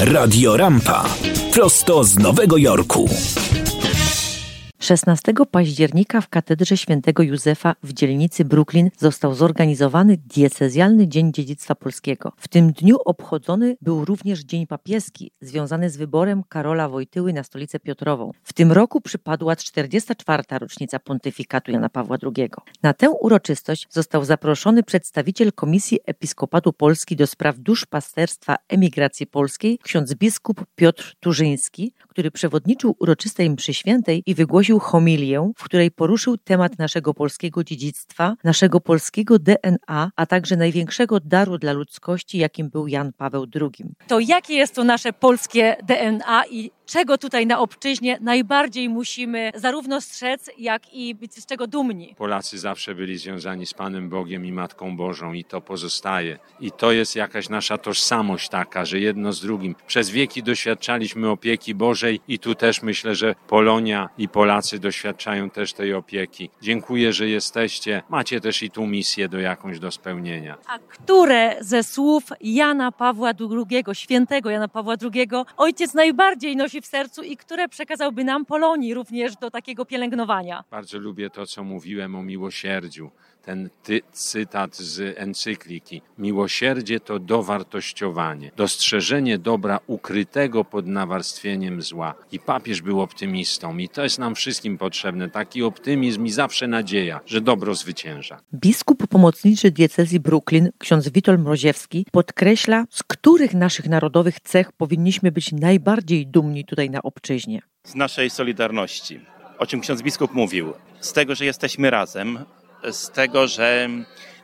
Radio Rampa. Prosto z Nowego Jorku. 16 października w katedrze świętego Józefa w dzielnicy Brooklyn został zorganizowany diecezjalny Dzień Dziedzictwa Polskiego. W tym dniu obchodzony był również Dzień Papieski, związany z wyborem Karola Wojtyły na stolicę Piotrową. W tym roku przypadła 44. rocznica pontyfikatu Jana Pawła II. Na tę uroczystość został zaproszony przedstawiciel Komisji Episkopatu Polski do spraw duszpasterstwa emigracji polskiej, ksiądz biskup Piotr Turzyński, który przewodniczył uroczystej mszy świętej i wygłosił homilię, w której poruszył temat naszego polskiego dziedzictwa, naszego polskiego DNA, a także największego daru dla ludzkości, jakim był Jan Paweł II. To jakie jest to nasze polskie DNA i czego tutaj na obczyźnie najbardziej musimy zarówno strzec, jak i być z czego dumni? Polacy zawsze byli związani z Panem Bogiem i Matką Bożą i to pozostaje. I to jest jakaś nasza tożsamość taka, że jedno z drugim. Przez wieki doświadczaliśmy opieki Bożej i tu też myślę, że Polonia i Polacy doświadczają też tej opieki. Dziękuję, że jesteście. Macie też i tu misję do jakąś do spełnienia. A które ze słów Jana Pawła II, świętego Jana Pawła II, ojciec najbardziej nosi w sercu i które przekazałby nam Polonii również do takiego pielęgnowania? Bardzo lubię to, co mówiłem o miłosierdziu ten ty, cytat z encykliki. Miłosierdzie to dowartościowanie, dostrzeżenie dobra ukrytego pod nawarstwieniem zła. I papież był optymistą i to jest nam wszystkim potrzebne. Taki optymizm i zawsze nadzieja, że dobro zwycięża. Biskup pomocniczy diecezji Brooklyn, ksiądz Witold Mroziewski, podkreśla, z których naszych narodowych cech powinniśmy być najbardziej dumni tutaj na obczyźnie. Z naszej solidarności, o czym ksiądz biskup mówił, z tego, że jesteśmy razem, z tego, że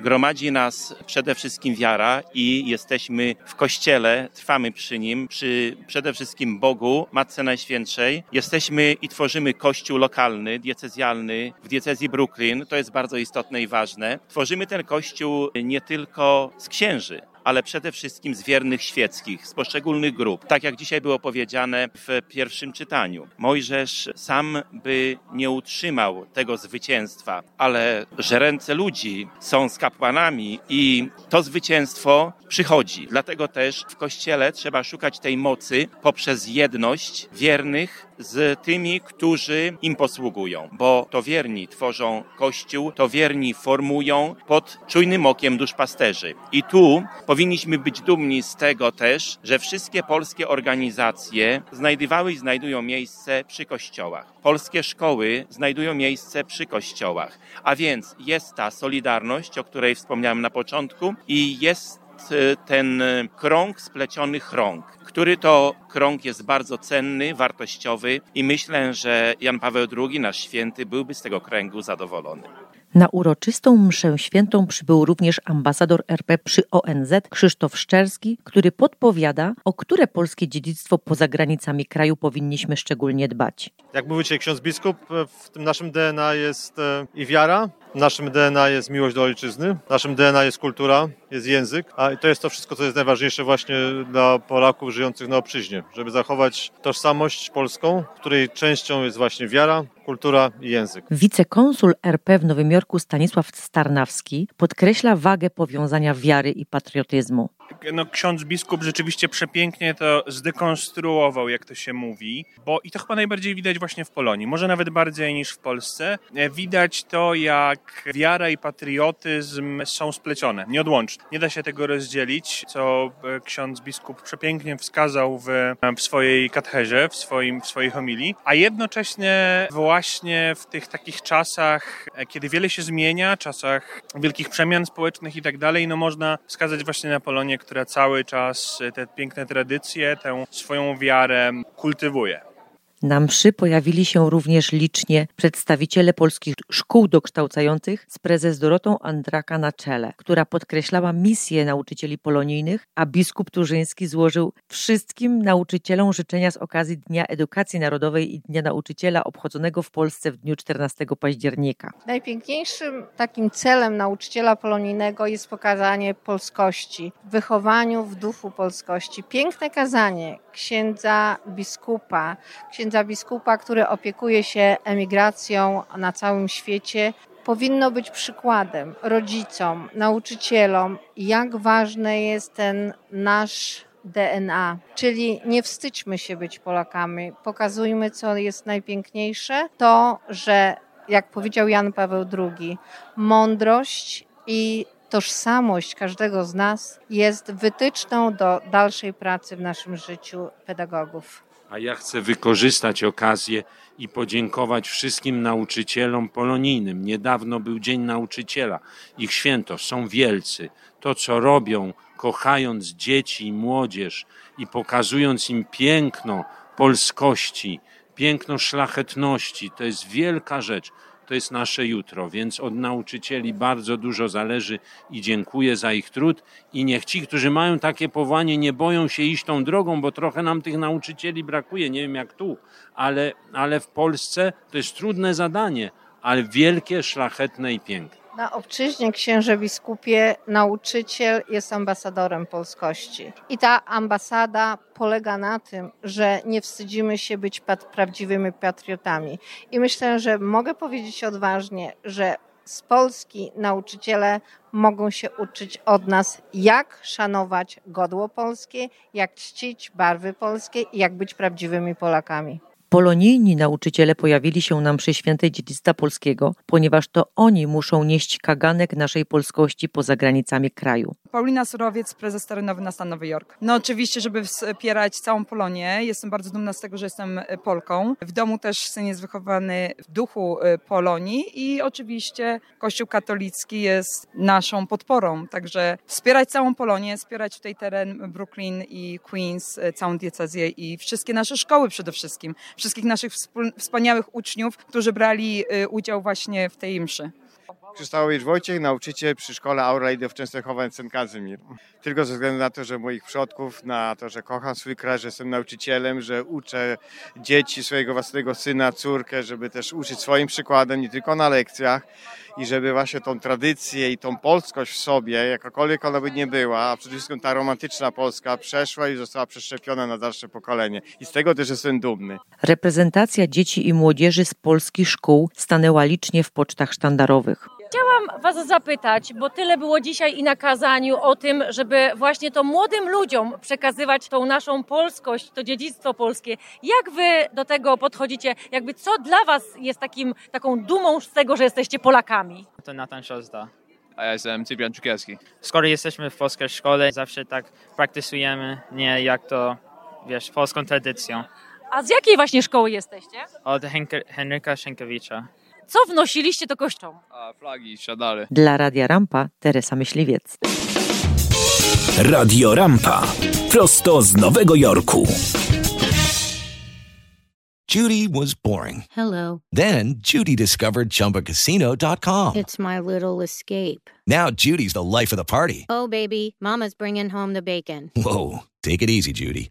gromadzi nas przede wszystkim wiara i jesteśmy w Kościele, trwamy przy Nim, przy przede wszystkim Bogu, Matce Najświętszej. Jesteśmy i tworzymy kościół lokalny, diecezjalny w diecezji Brooklyn. To jest bardzo istotne i ważne. Tworzymy ten kościół nie tylko z księży, ale przede wszystkim z wiernych świeckich, z poszczególnych grup. Tak jak dzisiaj było powiedziane w pierwszym czytaniu. Mojżesz sam by nie utrzymał tego zwycięstwa, ale że ręce ludzi są z kapłanami i to zwycięstwo przychodzi. Dlatego też w Kościele trzeba szukać tej mocy poprzez jedność wiernych z tymi, którzy im posługują, bo to wierni tworzą Kościół, to wierni formują pod czujnym okiem duszpasterzy. I tu powinniśmy być dumni z tego też, że wszystkie polskie organizacje znajdowały i znajdują miejsce przy kościołach. Polskie szkoły znajdują miejsce przy kościołach. A więc jest ta solidarność, o której wspomniałem na początku i jest e, ten krąg splecionych rąk, który to krąg jest bardzo cenny, wartościowy i myślę, że Jan Paweł II, nasz święty, byłby z tego kręgu zadowolony. Na uroczystą mszę świętą przybył również ambasador RP przy ONZ Krzysztof Szczerski, który podpowiada, o które polskie dziedzictwo poza granicami kraju powinniśmy szczególnie dbać. Jak mówicie ksiądz biskup, w tym naszym DNA jest e, i wiara, naszym DNA jest miłość do ojczyzny, naszym DNA jest kultura, jest język, a to jest to wszystko, co jest najważniejsze właśnie dla Polaków żyjących na obczyźnie, żeby zachować tożsamość polską, której częścią jest właśnie wiara, kultura i język. Wicekonsul RP w Nowym Jorku Stanisław Starnawski podkreśla wagę powiązania wiary i patriotyzmu. No, ksiądz biskup rzeczywiście przepięknie to zdekonstruował, jak to się mówi, bo i to chyba najbardziej widać właśnie w Polonii, może nawet bardziej niż w Polsce. Widać to, jak wiara i patriotyzm są splecione, nieodłącznie. Nie da się tego rozdzielić, co ksiądz biskup przepięknie wskazał w, w swojej katechezie, w, swoim, w swojej homilii, a jednocześnie właśnie w tych takich czasach, kiedy wiele się zmienia, czasach wielkich przemian społecznych i tak dalej, no można wskazać właśnie na Polonię, która cały czas te piękne tradycje, tę swoją wiarę kultywuje. Na mszy pojawili się również licznie przedstawiciele polskich szkół dokształcających z prezes Dorotą Andraka na czele, która podkreślała misję nauczycieli polonijnych, a biskup Turzyński złożył wszystkim nauczycielom życzenia z okazji Dnia Edukacji Narodowej i Dnia Nauczyciela obchodzonego w Polsce w dniu 14 października. Najpiękniejszym takim celem nauczyciela polonijnego jest pokazanie polskości, wychowaniu w duchu polskości. Piękne kazanie księdza biskupa, księdza księdza biskupa, który opiekuje się emigracją na całym świecie, powinno być przykładem rodzicom, nauczycielom, jak ważny jest ten nasz DNA, czyli nie wstydźmy się być Polakami, pokazujmy, co jest najpiękniejsze, to, że jak powiedział Jan Paweł II, mądrość i tożsamość każdego z nas jest wytyczną do dalszej pracy w naszym życiu pedagogów. A ja chcę wykorzystać okazję i podziękować wszystkim nauczycielom polonijnym. Niedawno był Dzień Nauczyciela. Ich święto są wielcy. To, co robią, kochając dzieci i młodzież i pokazując im piękno polskości, piękno szlachetności, to jest wielka rzecz to jest nasze jutro, więc od nauczycieli bardzo dużo zależy i dziękuję za ich trud i niech ci, którzy mają takie powołanie, nie boją się iść tą drogą, bo trochę nam tych nauczycieli brakuje, nie wiem jak tu, ale, ale w Polsce to jest trudne zadanie, ale wielkie, szlachetne i piękne. Na obczyźnie księże biskupie nauczyciel jest ambasadorem polskości. I ta ambasada polega na tym, że nie wstydzimy się być prawdziwymi patriotami. I myślę, że mogę powiedzieć odważnie, że z Polski nauczyciele mogą się uczyć od nas, jak szanować godło polskie, jak czcić barwy polskie i jak być prawdziwymi Polakami. Polonijni nauczyciele pojawili się na mszy świętej dziedzictwa polskiego, ponieważ to oni muszą nieść kaganek naszej polskości poza granicami kraju. Paulina Surowiec, prezes terenowy na stan Nowy Jork. No oczywiście, żeby wspierać całą Polonię. Jestem bardzo dumna z tego, że jestem e, Polką. W domu też syn jest wychowany w duchu e, Polonii i oczywiście Kościół katolicki jest naszą podporą. Także wspierać całą Polonię, wspierać tutaj teren Brooklyn i Queens, e, całą diecezję i wszystkie nasze szkoły przede wszystkim wszystkich naszych wspaniałych uczniów, którzy brali y, udział właśnie w tej mszy. Krzyształowicz Wojciech, nauczyciel przy szkole Our Lady of Częstochowa St. Kazimir. Tylko ze względu na to, że moich przodków, na to, że kocham swój kraj, że jestem nauczycielem, że uczę dzieci, swojego własnego syna, córkę, żeby też uczyć swoim przykładem, nie tylko na lekcjach i żeby właśnie tą tradycję i tą polskość w sobie, jakakolwiek ona by nie była, a przede wszystkim ta romantyczna Polska przeszła i została przeszczepiona na dalsze pokolenie. I z tego też jestem dumny. Reprezentacja dzieci i młodzieży z polskich szkół stanęła licznie w pocztach sztandarowych. Chciałam Was zapytać, bo tyle było dzisiaj i na kazaniu o tym, żeby właśnie to młodym ludziom przekazywać tą naszą polskość, to dziedzictwo polskie. Jak Wy do tego podchodzicie? Jakby co dla Was jest takim, taką dumą z tego, że jesteście Polakami? To Natan Szozda. A ja jestem Cyprian Czukiewski. Skoro jesteśmy w polskiej szkole, zawsze tak praktysujemy, nie jak to, wiesz, polską tradycją. A z jakiej właśnie szkoły jesteście? Od Henryka Sienkiewicza. Co wnosiliście do kościoła? A, flagi, szadary. Dla Radia Rampa Teresa Myśliwiec. Radio Rampa. Prosto z Nowego Jorku. Judy was boring. Hello. Then Judy discovered chumbacasino.com. It's my little escape. Now Judy's the life of the party. Oh, baby, Mama's bringing home the bacon. Whoa. Take it easy, Judy.